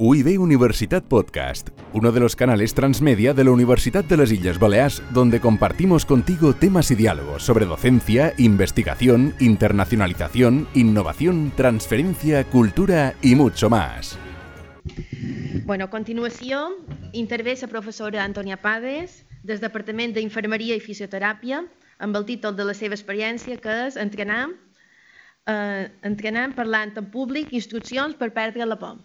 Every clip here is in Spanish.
UIB Universitat Podcast, uno de los canales transmedia de la Universidad de las Islas Baleares, donde compartimos contigo temas y diálogos sobre docencia, investigación, internacionalización, innovación, transferencia, cultura y mucho más. Bueno, a continuació, intervé la professora Antònia Pades, del Departament d'Infermeria i Fisioteràpia, amb el títol de la seva experiència, que és entrenar, eh, entrenar parlant en públic instruccions per perdre la por.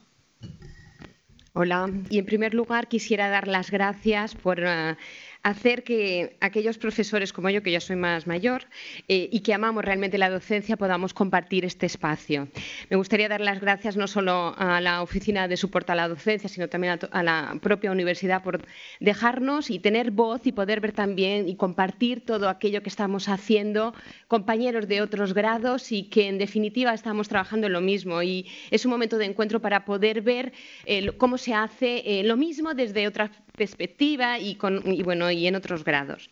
Hola, y en primer lugar quisiera dar las gracias por uh, hacer que aquellos profesores como yo, que ya soy más mayor eh, y que amamos realmente la docencia, podamos compartir este espacio. Me gustaría dar las gracias no solo a la Oficina de Soporte a la Docencia, sino también a, a la propia universidad por dejarnos y tener voz y poder ver también y compartir todo aquello que estamos haciendo compañeros de otros grados y que en definitiva estamos trabajando en lo mismo. Y es un momento de encuentro para poder ver eh, cómo se hace eh, lo mismo desde otra perspectiva y, con, y bueno, y en otros grados.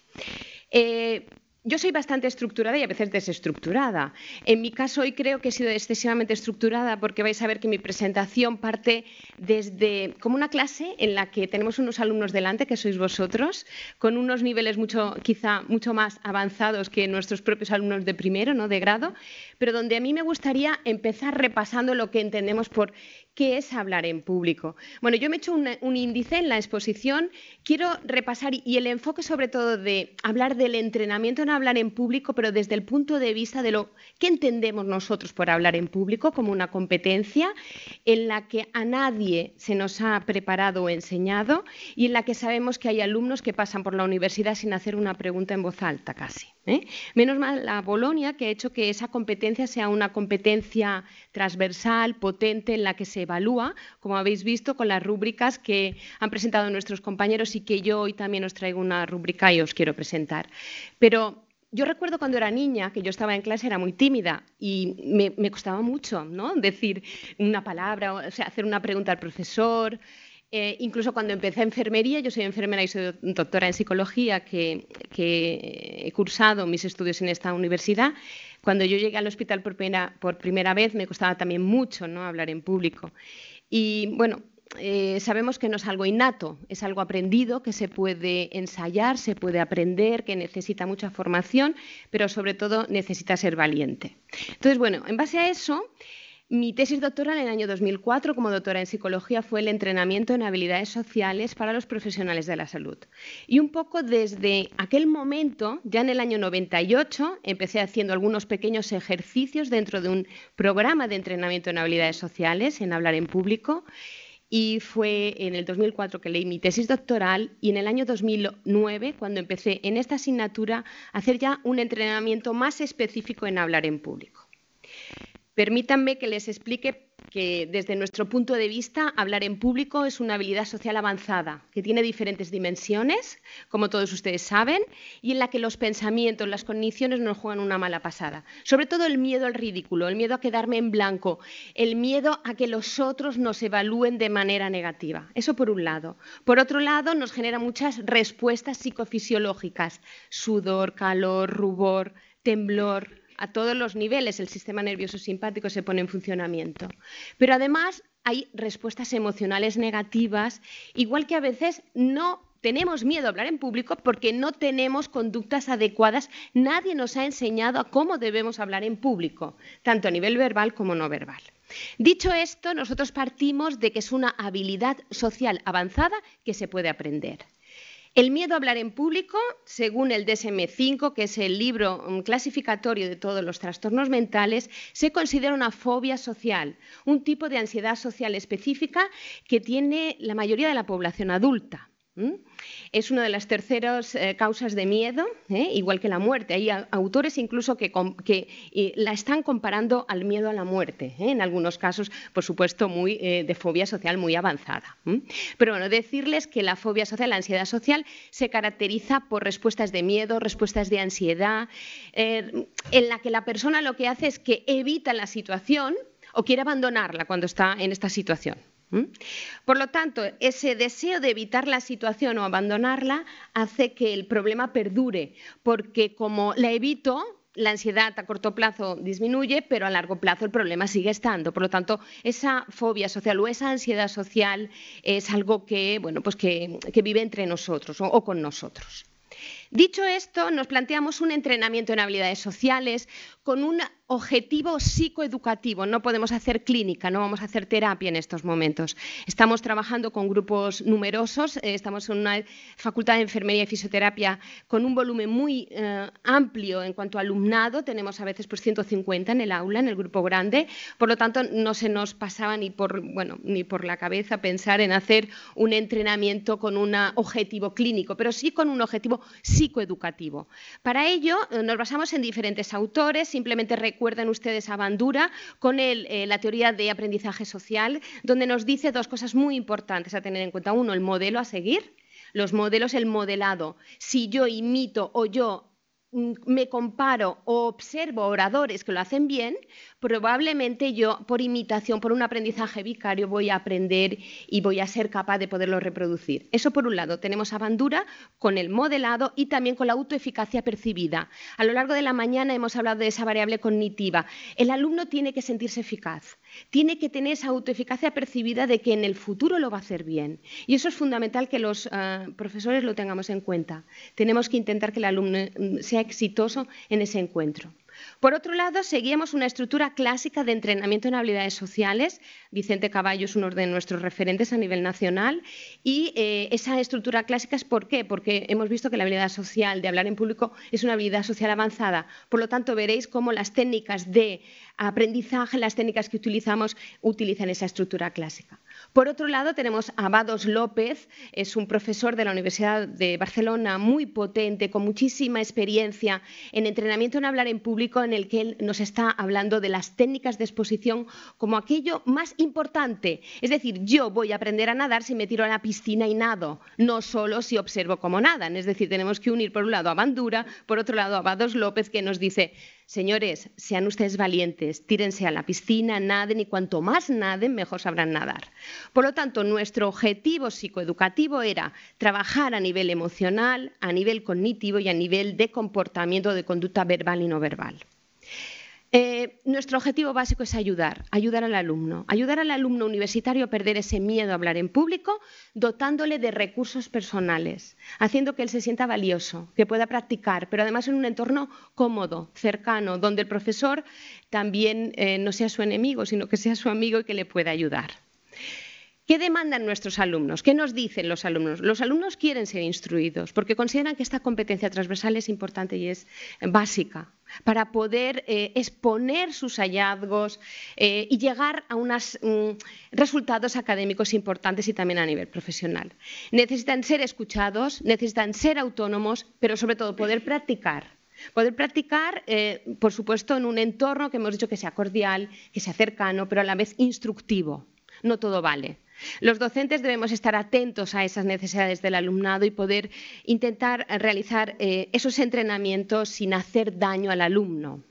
Eh, yo soy bastante estructurada y a veces desestructurada. En mi caso hoy creo que he sido excesivamente estructurada porque vais a ver que mi presentación parte desde como una clase en la que tenemos unos alumnos delante, que sois vosotros, con unos niveles mucho, quizá mucho más avanzados que nuestros propios alumnos de primero, ¿no? de grado, pero donde a mí me gustaría empezar repasando lo que entendemos por qué es hablar en público. Bueno, yo me he hecho un, índice en la exposición, quiero repasar y el enfoque sobre todo de hablar del entrenamiento en hablar en público, pero desde el punto de vista de lo que entendemos nosotros por hablar en público como una competencia en la que a nadie se nos ha preparado o enseñado y en la que sabemos que hay alumnos que pasan por la universidad sin hacer una pregunta en voz alta casi. ¿Eh? Menos mal la Bolonia que ha hecho que esa competencia sea una competencia transversal, potente, en la que se evalúa, como habéis visto, con las rúbricas que han presentado nuestros compañeros y que yo hoy también os traigo una rúbrica y os quiero presentar. Pero yo recuerdo cuando era niña, que yo estaba en clase, era muy tímida y me, me costaba mucho ¿no? decir una palabra, o sea, hacer una pregunta al profesor. Eh, incluso cuando empecé enfermería, yo soy enfermera y soy doctora en psicología, que, he cursado mis estudios en esta universidad, cuando yo llegué al hospital por primera, por primera vez me costaba también mucho ¿no? hablar en público. Y bueno, eh, sabemos que no es algo innato, es algo aprendido, que se puede ensayar, se puede aprender, que necesita mucha formación, pero sobre todo necesita ser valiente. Entonces, bueno, en base a eso, mi tesis doctoral en el año 2004 como doctora en psicología fue el entrenamiento en habilidades sociales para los profesionales de la salud. Y un poco desde aquel momento, ya en el año 98, empecé haciendo algunos pequeños ejercicios dentro de un programa de entrenamiento en habilidades sociales, en hablar en público. Y fue en el 2004 que leí mi tesis doctoral y en el año 2009, cuando empecé en esta asignatura, a hacer ya un entrenamiento más específico en hablar en público. Permítanme que les explique que desde nuestro punto de vista hablar en público es una habilidad social avanzada que tiene diferentes dimensiones, como todos ustedes saben, y en la que los pensamientos, las cogniciones nos juegan una mala pasada. Sobre todo el miedo al ridículo, el miedo a quedarme en blanco, el miedo a que los otros nos evalúen de manera negativa. Eso por un lado. Por otro lado, nos genera muchas respuestas psicofisiológicas, sudor, calor, rubor, temblor, a todos los niveles el sistema nervioso simpático se pone en funcionamiento. Pero además hay respuestas emocionales negativas, igual que a veces no tenemos miedo a hablar en público porque no tenemos conductas adecuadas. Nadie nos ha enseñado a cómo debemos hablar en público, tanto a nivel verbal como no verbal. Dicho esto, nosotros partimos de que es una habilidad social avanzada que se puede aprender. El miedo a hablar en público, según el DSM-5, que es el libro mm, clasificatorio de todos los trastornos mentales, se considera una fobia social, un tipo de ansiedad social específica que tiene la mayoría de la población adulta. Es una de las terceras eh, causas de miedo, ¿eh? igual que la muerte. Hay autores incluso que, eh, la están comparando al miedo a la muerte, en algunos casos, por supuesto, muy, de fobia social muy avanzada. Pero bueno, decirles que la fobia social, la ansiedad social, se caracteriza por respuestas de miedo, respuestas de ansiedad, en la que la persona lo que hace es que evita la situación o quiere abandonarla cuando está en esta situación. Por lo tanto, ese deseo de evitar la situación o abandonarla hace que el problema perdure, porque como la evito, la ansiedad a corto plazo disminuye, pero a largo plazo el problema sigue estando. Por lo tanto, esa fobia social o esa ansiedad social es algo que, bueno, pues que, vive entre nosotros o con nosotros. Dicho esto, nos planteamos un entrenamiento en habilidades sociales con un objetivo psicoeducativo. No podemos hacer clínica, no vamos a hacer terapia en estos momentos. Estamos trabajando con grupos numerosos, eh, estamos en una facultad de enfermería y fisioterapia con un volumen muy eh, amplio en cuanto a alumnado. Tenemos a veces pues, 150 en el aula, en el grupo grande. Por lo tanto, no se nos pasaba ni por, bueno, ni por la cabeza pensar en hacer un entrenamiento con un objetivo clínico, pero sí con un objetivo psicoeducativo. Para ello, eh, nos basamos en diferentes autores Simplemente recuerden ustedes a Bandura con eh, la teoría de aprendizaje social, donde nos dice dos cosas muy importantes a tener en cuenta. Uno, el modelo a seguir. Los modelos, el modelado. Si yo imito o yo Mm, me comparo o observo oradores que lo hacen bien, probablemente yo, por imitación, por un aprendizaje vicario, voy a aprender y voy a ser capaz de poderlo reproducir. Eso por un lado. Tenemos a Bandura con el modelado y también con la autoeficacia percibida. A lo largo de la mañana hemos hablado de esa variable cognitiva. El alumno tiene que sentirse eficaz, tiene que tener esa autoeficacia percibida de que en el futuro lo va a hacer bien. Y eso es fundamental que los ah, profesores lo tengamos en cuenta. Tenemos que intentar que el alumno mm, sea exitoso en ese encuentro. Por otro lado, seguíamos una estructura clásica de entrenamiento en habilidades sociales. Vicente Caballo es uno de nuestros referentes a nivel nacional. Y eh, esa estructura clásica es por qué? Porque hemos visto que la habilidad social de hablar en público es una habilidad social avanzada. Por lo tanto, veréis cómo las técnicas de aprendizaje, las técnicas que utilizamos, utilizan esa estructura clásica. Por otro lado, tenemos a Vados López, es un profesor de la Universidad de Barcelona muy potente, con muchísima experiencia en entrenamiento en hablar en público, en el que él nos está hablando de las técnicas de exposición como aquello más importante. Es decir, yo voy a aprender a nadar si me tiro a la piscina y nado, no solo si observo cómo nadan. Es decir, tenemos que unir por un lado a Bandura, por otro lado a Vados López, que nos dice Señores, sean ustedes valientes, tírense a la piscina, naden y cuanto más naden, mejor sabrán nadar. Por lo tanto, nuestro objetivo psicoeducativo era trabajar a nivel emocional, a nivel cognitivo y a nivel de comportamiento de conducta verbal y no verbal. Eh, nuestro objetivo básico es ayudar, ayudar al alumno, ayudar al alumno universitario a perder ese miedo a hablar en público, dotándole de recursos personales, haciendo que él se sienta valioso, que pueda practicar, pero además en un entorno cómodo, cercano, donde el profesor también eh, no sea su enemigo, sino que sea su amigo y que le pueda ayudar. ¿Qué demandan nuestros alumnos? ¿Qué nos dicen los alumnos? Los alumnos quieren ser instruidos porque consideran que esta competencia transversal es importante y es básica para poder eh, exponer sus hallazgos eh, y llegar a unos mm, resultados académicos importantes y también a nivel profesional. Necesitan ser escuchados, necesitan ser autónomos, pero sobre todo poder practicar. Poder practicar, eh, por supuesto, en un entorno que hemos dicho que sea cordial, que sea cercano, pero a la vez instructivo. No todo vale. Los docentes debemos estar atentos a esas necesidades del alumnado y poder intentar realizar eh, esos entrenamientos sin hacer daño al alumno.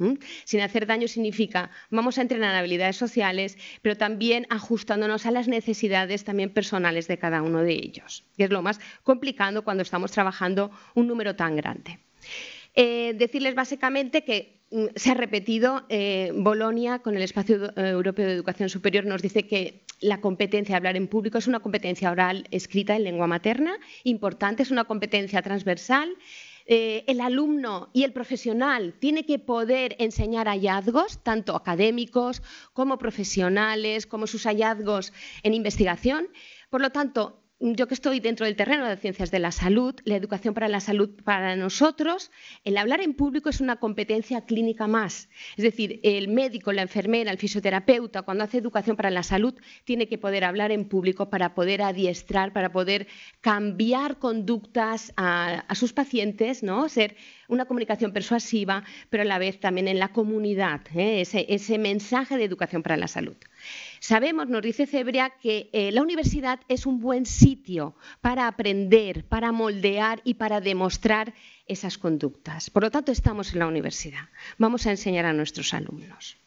Sin hacer daño significa vamos a entrenar habilidades sociales, pero también ajustándonos a las necesidades también personales de cada uno de ellos, que es lo más complicado cuando estamos trabajando un número tan grande. Eh, decirles básicamente que se ha repetido. Eh, Bolonia, con el Espacio eh, Europeo de Educación Superior, nos dice que la competencia de hablar en público es una competencia oral escrita en lengua materna, importante, es una competencia transversal. Eh, el alumno y el profesional tiene que poder enseñar hallazgos, tanto académicos como profesionales, como sus hallazgos en investigación. Por lo tanto, yo que estoy dentro del terreno de ciencias de la salud, la educación para la salud para nosotros, el hablar en público es una competencia clínica más. Es decir, el médico, la enfermera, el fisioterapeuta, cuando hace educación para la salud, tiene que poder hablar en público para poder adiestrar, para poder cambiar conductas a, sus pacientes, ¿no? Ser una comunicación persuasiva, pero a la vez también en la comunidad, ¿eh? ese mensaje de educación para la salud. Sabemos, nos dice Cebria, que eh, la universidad es un buen sitio para aprender, para moldear y para demostrar esas conductas. Por lo tanto, estamos en la universidad. Vamos a enseñar a nuestros alumnos.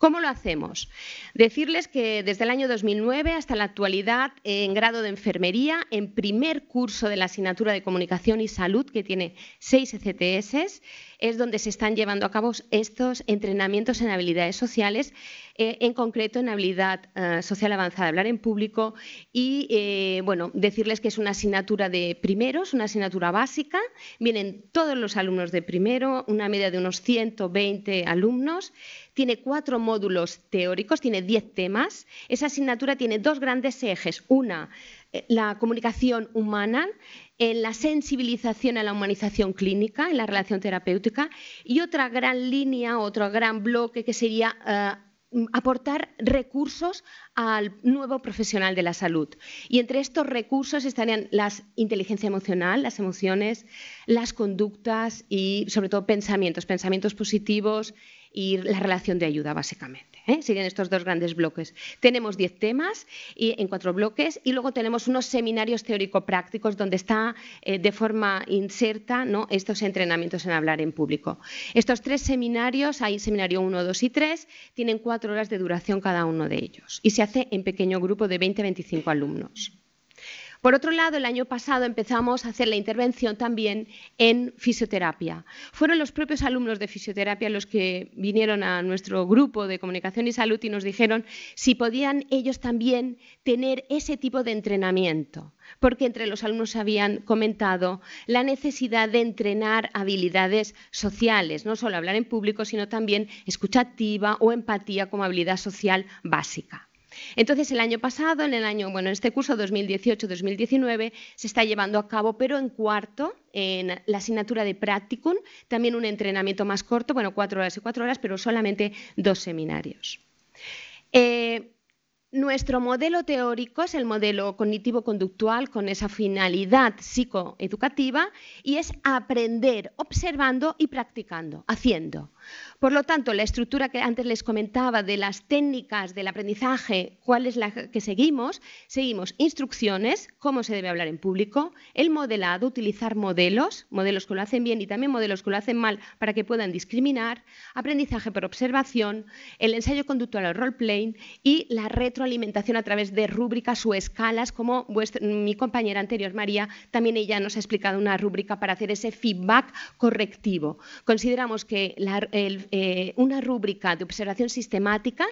¿Cómo lo hacemos? Decirles que desde el año 2009 hasta la actualidad, en grado de enfermería, en primer curso de la asignatura de comunicación y salud, que tiene seis ECTS, es donde se están llevando a cabo estos entrenamientos en habilidades sociales, eh, en concreto en habilidad eh, social avanzada, hablar en público y, eh, bueno, decirles que es una asignatura de primeros, una asignatura básica. Vienen todos los alumnos de primero, una media de unos 120 alumnos. Tiene cuatro módulos teóricos, tiene diez temas. Esa asignatura tiene dos grandes ejes. Una, la comunicación humana en la sensibilización a la humanización clínica, en la relación terapéutica, y otra gran línea, otro gran bloque que sería eh, aportar recursos al nuevo profesional de la salud. Y entre estos recursos estarían la inteligencia emocional, las emociones, las conductas y sobre todo pensamientos, pensamientos positivos y la relación de ayuda, básicamente. ¿eh? Siguen estos dos grandes bloques. Tenemos diez temas y, en cuatro bloques y luego tenemos unos seminarios teórico-prácticos donde está eh, de forma inserta ¿no? estos entrenamientos en hablar en público. Estos tres seminarios, hay seminario 1, 2 y 3, tienen cuatro horas de duración cada uno de ellos y se hace en pequeño grupo de 20-25 alumnos. Por otro lado, el año pasado empezamos a hacer la intervención también en fisioterapia. Fueron los propios alumnos de fisioterapia los que vinieron a nuestro grupo de comunicación y salud y nos dijeron si podían ellos también tener ese tipo de entrenamiento, porque entre los alumnos habían comentado la necesidad de entrenar habilidades sociales, no solo hablar en público, sino también escucha activa o empatía como habilidad social básica. Entonces, el año pasado, en el año, bueno, en este curso 2018-2019, se está llevando a cabo, pero en cuarto, en la asignatura de Practicum, también un entrenamiento más corto, bueno, cuatro horas y cuatro horas, pero solamente dos seminarios. Eh, nuestro modelo teórico es el modelo cognitivo-conductual con esa finalidad psicoeducativa y es aprender observando y practicando, haciendo. Por lo tanto, la estructura que antes les comentaba de las técnicas del aprendizaje, cuál es la que seguimos, seguimos instrucciones, cómo se debe hablar en público, el modelado, utilizar modelos, modelos que lo hacen bien y también modelos que lo hacen mal para que puedan discriminar, aprendizaje por observación, el ensayo conductual o role-playing y la retroalimentación a través de rúbricas o escalas, como mi compañera anterior, María, también ella nos ha explicado una rúbrica para hacer ese feedback correctivo. Consideramos que eh, una rúbrica de observación sistemática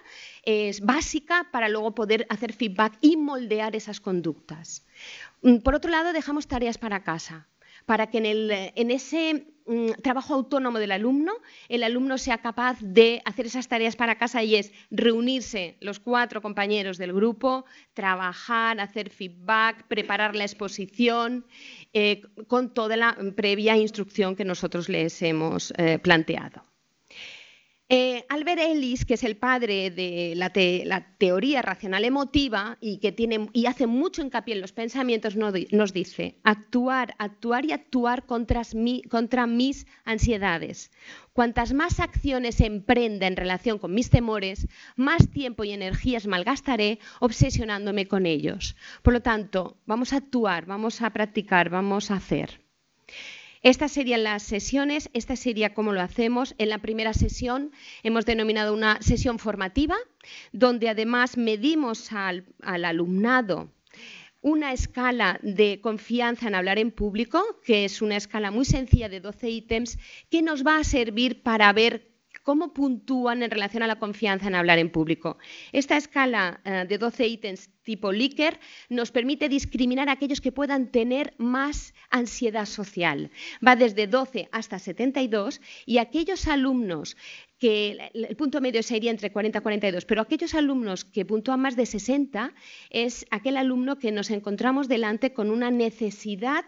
es básica para luego poder hacer feedback y moldear esas conductas. Mm, por otro lado, dejamos tareas para casa, para que en, ese mm, trabajo autónomo del alumno, el alumno sea capaz de hacer esas tareas para casa y es reunirse los cuatro compañeros del grupo, trabajar, hacer feedback, preparar la exposición eh, con toda la previa instrucción que nosotros les hemos eh, planteado. Eh, Albert Ellis, que es el padre de la, teoría racional emotiva y que tiene y hace mucho hincapié en los pensamientos, nos dice actuar, actuar y actuar contra, contra mis ansiedades. Cuantas más acciones emprenda en relación con mis temores, más tiempo y energías malgastaré obsesionándome con ellos. Por lo tanto, vamos a actuar, vamos a practicar, vamos a hacer. Estas serían las sesiones, esta sería cómo lo hacemos. En la primera sesión hemos denominado una sesión formativa, donde además medimos al, alumnado una escala de confianza en hablar en público, que es una escala muy sencilla de 12 ítems, que nos va a servir para ver cómo puntúan en relación a la confianza en hablar en público. Esta escala eh, de 12 ítems tipo Likert nos permite discriminar a aquellos que puedan tener más ansiedad social. Va desde 12 hasta 72 y aquellos alumnos que el punto medio sería entre 40 y 42, pero aquellos alumnos que puntúan más de 60 es aquel alumno que nos encontramos delante con una necesidad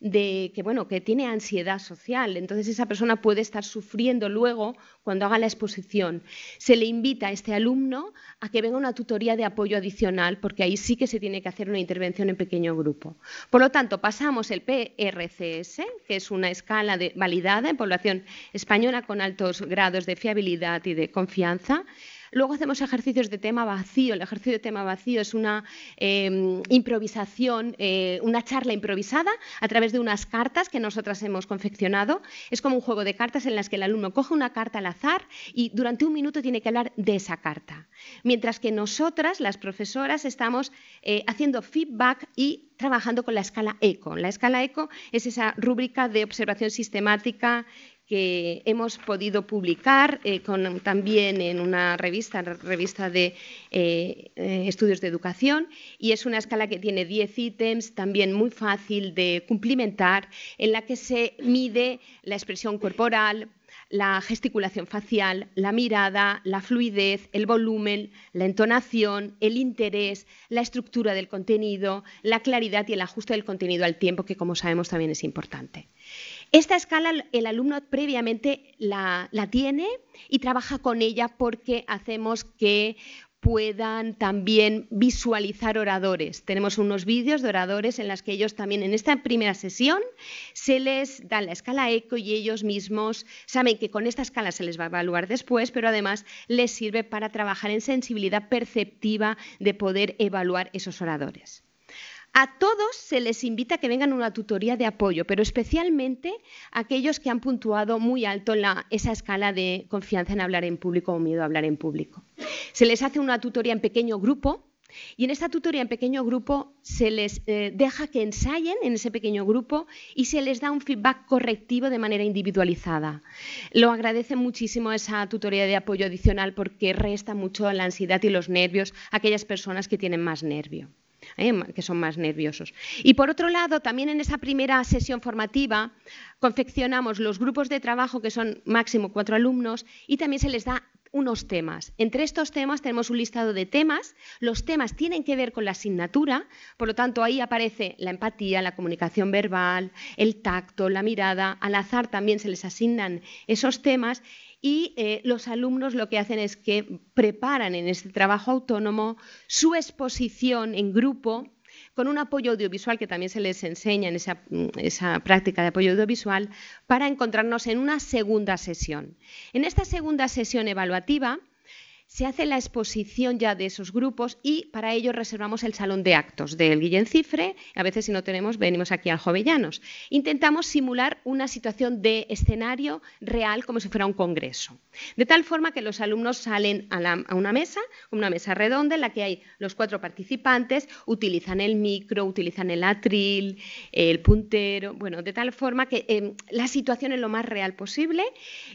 de que, bueno, que tiene ansiedad social. Entonces esa persona puede estar sufriendo luego cuando haga la exposición. Se le invita a este alumno a que venga una tutoría de apoyo adicional, porque ahí sí que se tiene que hacer una intervención en pequeño grupo. Por lo tanto, pasamos el PRCS, que es una escala de, validada en población española con altos grados de fiabilidad y de confianza Luego hacemos ejercicios de tema vacío. El ejercicio de tema vacío es una em, improvisación, eh, una charla improvisada a través de unas cartas que nosotras hemos confeccionado. Es como un juego de cartas en las que el alumno coge una carta al azar y durante un minuto tiene que hablar de esa carta. Mientras que nosotras, las profesoras, estamos eh, haciendo feedback y trabajando con la escala ECO. La escala ECO es esa rúbrica de observación sistemática que hemos podido publicar eh, también en una revista, revista de eh, eh, estudios de educación, y es una escala que tiene 10 ítems, también muy fácil de cumplimentar, en la que se mide la expresión corporal, la gesticulación facial, la mirada, la fluidez, el volumen, la entonación, el interés, la estructura del contenido, la claridad y el ajuste del contenido al tiempo, que como sabemos también es importante. Esta escala el alumno previamente la, tiene y trabaja con ella porque hacemos que puedan también visualizar oradores. Tenemos unos vídeos de oradores en las que ellos también en esta primera sesión se les da la escala ECO y ellos mismos saben que con esta escala se les va a evaluar después, pero además les sirve para trabajar en sensibilidad perceptiva de poder evaluar esos oradores. A todos se les invita a que vengan a una tutoría de apoyo, pero especialmente a aquellos que han puntuado muy alto en esa escala de confianza en hablar en público o miedo a hablar en público. Se les hace una tutoría en pequeño grupo y en esta tutoría en pequeño grupo se les eh, deja que ensayen en ese pequeño grupo y se les da un feedback correctivo de manera individualizada. Lo agradece muchísimo esa tutoría de apoyo adicional porque resta mucho la ansiedad y los nervios a aquellas personas que tienen más nervio. ¿Eh? que son más nerviosos. Y por otro lado, también en esa primera sesión formativa confeccionamos los grupos de trabajo que son máximo cuatro alumnos y también se les da unos temas. Entre estos temas tenemos un listado de temas. Los temas tienen que ver con la asignatura, por lo tanto ahí aparece la empatía, la comunicación verbal, el tacto, la mirada. Al azar también se les asignan esos temas y eh, los alumnos lo que hacen es que preparan en este trabajo autónomo su exposición en grupo con un apoyo audiovisual que también se les enseña en esa, esa, práctica de apoyo audiovisual para encontrarnos en una segunda sesión. En esta segunda sesión evaluativa se hace la exposición ya de esos grupos y para ello reservamos el salón de actos del Guillén Cifre. A veces si no tenemos, venimos aquí al Jovellanos. Intentamos simular una situación de escenario real como si fuera un congreso. De tal forma que los alumnos salen a, una mesa, una mesa redonda en la que hay los cuatro participantes, utilizan el micro, utilizan el atril, el puntero, bueno, de tal forma que em, la situación es lo más real posible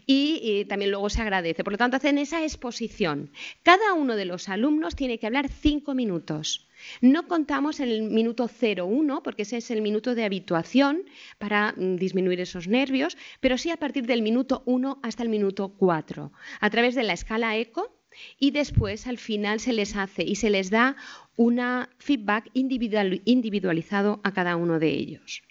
y, y también luego se agradece. Por lo tanto, hacen esa exposición cada uno de los alumnos tiene que hablar cinco minutos. No contamos el minuto 0,1 porque ese es el minuto de habituación para mm, disminuir esos nervios, pero sí a partir del minuto 1 hasta el minuto 4, a través de la escala ECO y después al final se les hace y se les da una feedback individualizado a cada uno de ellos.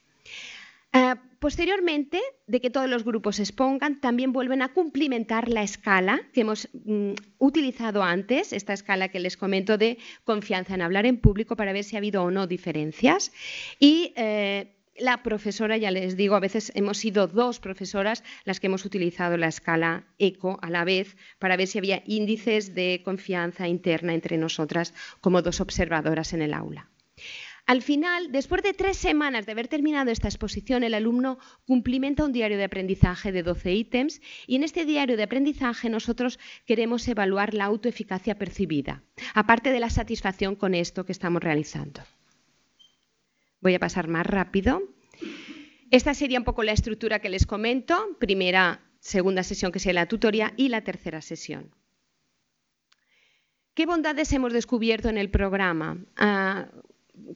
Eh, posteriormente de que todos los grupos expongan, también vuelven a cumplimentar la escala que hemos mm, utilizado antes, esta escala que les comento de confianza en hablar en público para ver si ha habido o no diferencias. Y eh, la profesora, ya les digo, a veces hemos sido dos profesoras las que hemos utilizado la escala ECO a la vez para ver si había índices de confianza interna entre nosotras como dos observadoras en el aula. Al final, después de tres semanas de haber terminado esta exposición, el alumno cumplimenta un diario de aprendizaje de 12 ítems y en este diario de aprendizaje nosotros queremos evaluar la autoeficacia percibida, aparte de la satisfacción con esto que estamos realizando. Voy a pasar más rápido. Esta sería un poco la estructura que les comento. Primera, segunda sesión que sería la tutoría y la tercera sesión. ¿Qué bondades hemos descubierto en el programa? Ah,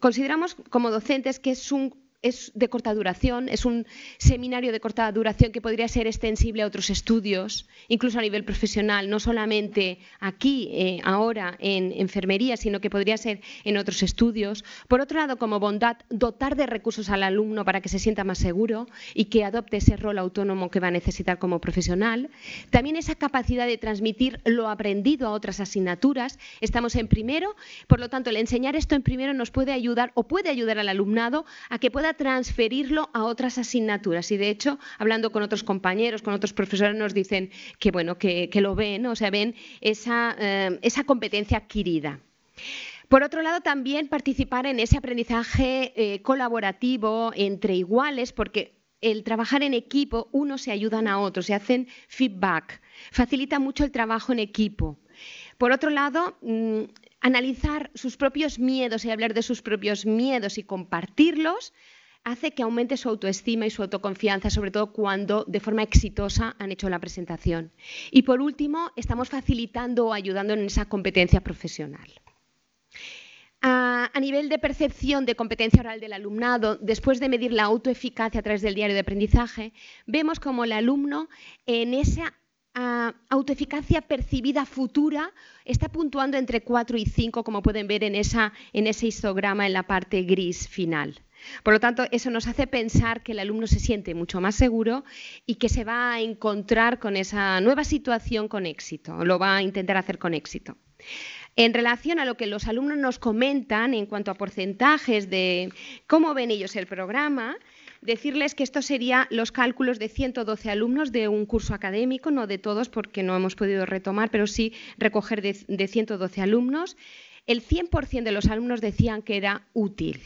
consideramos como docentes que es un es de corta duración, es un seminario de corta duración que podría ser extensible a otros estudios, incluso a nivel profesional, no solamente aquí, eh, ahora, en enfermería, sino que podría ser en otros estudios. Por otro lado, como bondad, dotar de recursos al alumno para que se sienta más seguro y que adopte ese rol autónomo que va a necesitar como profesional. También esa capacidad de transmitir lo aprendido a otras asignaturas. Estamos en primero, por lo tanto, el enseñar esto en primero nos puede ayudar o puede ayudar al alumnado a que pueda transferirlo a otras asignaturas. Y de hecho, hablando con otros compañeros, con otros profesores, nos dicen que bueno, que, lo ven, o sea, ven esa, eh, esa competencia adquirida. Por otro lado, también participar en ese aprendizaje eh, colaborativo entre iguales, porque el trabajar en equipo, unos se ayudan a otros, se hacen feedback, facilita mucho el trabajo en equipo. Por otro lado, mm, analizar sus propios miedos y hablar de sus propios miedos y compartirlos hace que aumente su autoestima y su autoconfianza, sobre todo cuando de forma exitosa han hecho la presentación. Y por último, estamos facilitando o ayudando en esa competencia profesional. A, nivel de percepción de competencia oral del alumnado, después de medir la autoeficacia a través del diario de aprendizaje, vemos como el alumno en esa autoeficacia percibida futura está puntuando entre 4 y 5, como pueden ver en, en ese histograma en la parte gris final. Por lo tanto, eso nos hace pensar que el alumno se siente mucho más seguro y que se va a encontrar con esa nueva situación con éxito, lo va a intentar hacer con éxito. En relación a lo que los alumnos nos comentan en cuanto a porcentajes de cómo ven ellos el programa, decirles que esto sería los cálculos de 112 alumnos de un curso académico, no de todos porque no hemos podido retomar, pero sí recoger de, de 112 alumnos. El 100% de los alumnos decían que era útil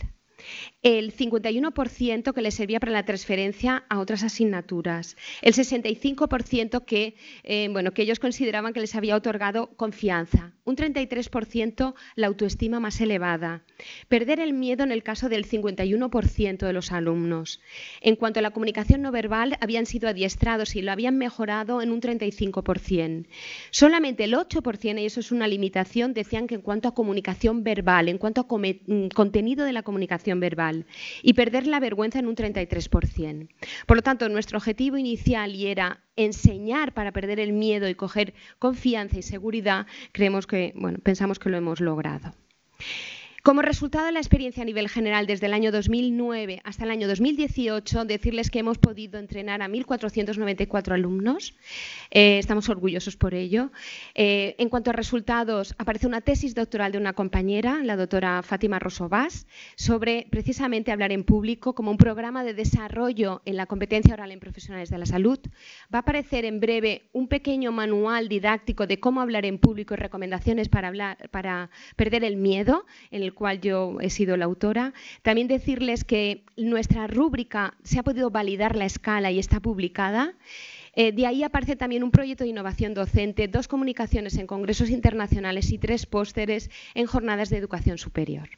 el 51% que les servía para la transferencia a otras asignaturas, el 65% que, eh, que ellos consideraban que les había otorgado confianza, un 33% la autoestima más elevada, perder el miedo en el caso del 51% de los alumnos. En cuanto a la comunicación no verbal, habían sido adiestrados y lo habían mejorado en un 35%. Solamente el 8%, y eso es una limitación, decían que en cuanto a comunicación verbal, en cuanto a mm, contenido de la comunicación verbal y perder la vergüenza en un 33%. Por lo tanto, nuestro objetivo inicial y era enseñar para perder el miedo y coger confianza y seguridad, creemos que, bueno, pensamos que lo hemos logrado. Como resultado de la experiencia a nivel general desde el año 2009 hasta el año 2018, decirles que hemos podido entrenar a 1.494 alumnos. Eh, estamos orgullosos por ello. Eh, en cuanto a resultados, aparece una tesis doctoral de una compañera, la doctora Fátima Rosobás, sobre precisamente hablar en público como un programa de desarrollo en la competencia oral en profesionales de la salud. Va a aparecer en breve un pequeño manual didáctico de cómo hablar en público y recomendaciones para, para perder el miedo en el cual yo he sido la autora. También decirles que nuestra rúbrica se ha podido validar la escala y está publicada. Eh, de ahí aparece también un proyecto de innovación docente, dos comunicaciones en congresos internacionales y tres pósteres en jornadas de educación superior.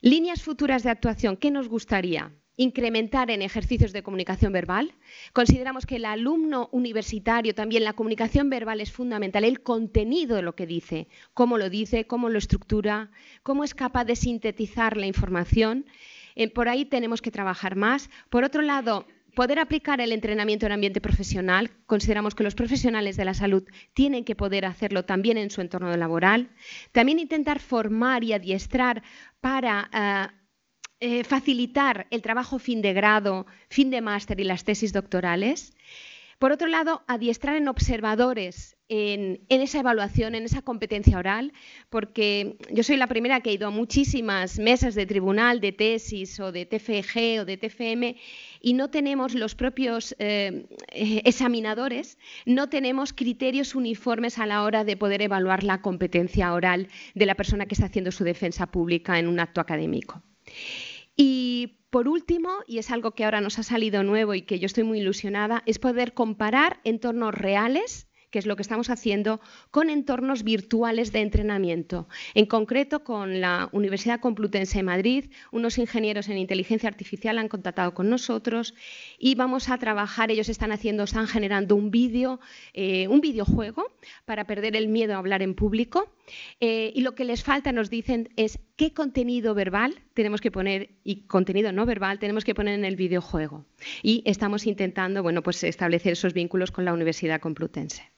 Líneas futuras de actuación, ¿qué nos gustaría? Incrementar en ejercicios de comunicación verbal. Consideramos que el alumno universitario también la comunicación verbal es fundamental, el contenido de lo que dice, cómo lo dice, cómo lo estructura, cómo es capaz de sintetizar la información. Eh, por ahí tenemos que trabajar más. Por otro lado, poder aplicar el entrenamiento en ambiente profesional. Consideramos que los profesionales de la salud tienen que poder hacerlo también en su entorno laboral. También intentar formar y adiestrar para eh, eh, facilitar el trabajo fin de grado, fin de máster y las tesis doctorales. Por otro lado, adiestrar en observadores en, esa evaluación, en esa competencia oral, porque yo soy la primera que he ido a muchísimas mesas de tribunal, de tesis o de TFG o de TFM y no tenemos los propios eh, eh, examinadores, no tenemos criterios uniformes a la hora de poder evaluar la competencia oral de la persona que está haciendo su defensa pública en un acto académico. Y por último, y es algo que ahora nos ha salido nuevo y que yo estoy muy ilusionada, es poder comparar entornos reales que es lo que estamos haciendo con entornos virtuales de entrenamiento. En concreto, con la Universidad Complutense de Madrid, unos ingenieros en inteligencia artificial han contactado con nosotros y vamos a trabajar, ellos están haciendo, están generando un vídeo, eh, un videojuego para perder el miedo a hablar en público. Eh, y lo que les falta, nos dicen, es qué contenido verbal tenemos que poner y contenido no verbal tenemos que poner en el videojuego. Y estamos intentando, bueno, pues establecer esos vínculos con la Universidad Complutense.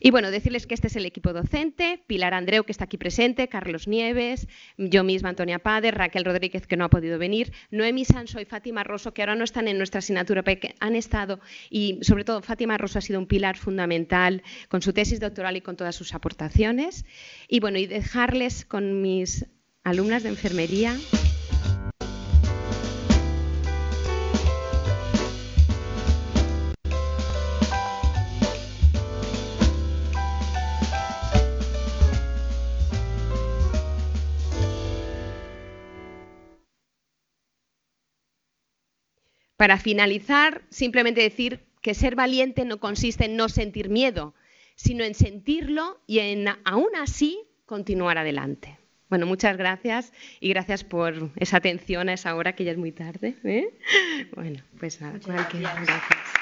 Y bueno, decirles que este es el equipo docente, Pilar Andreu, que está aquí presente, Carlos Nieves, yo misma, Antonia Pade, Raquel Rodríguez, que no ha podido venir, Noemi Sanso y Fátima Rosso, que ahora no están en nuestra asignatura, pero que han estado, y sobre todo Fátima Rosso ha sido un pilar fundamental con su tesis doctoral y con todas sus aportaciones. Y bueno, y dejarles con mis alumnas de enfermería. Para finalizar, simplemente decir que ser valiente no consiste en no sentir miedo, sino en sentirlo y en aún así continuar adelante. Bueno, muchas gracias y gracias por esa atención a esa hora que ya es muy tarde. ¿eh? Bueno, pues nada, cualquier gracias.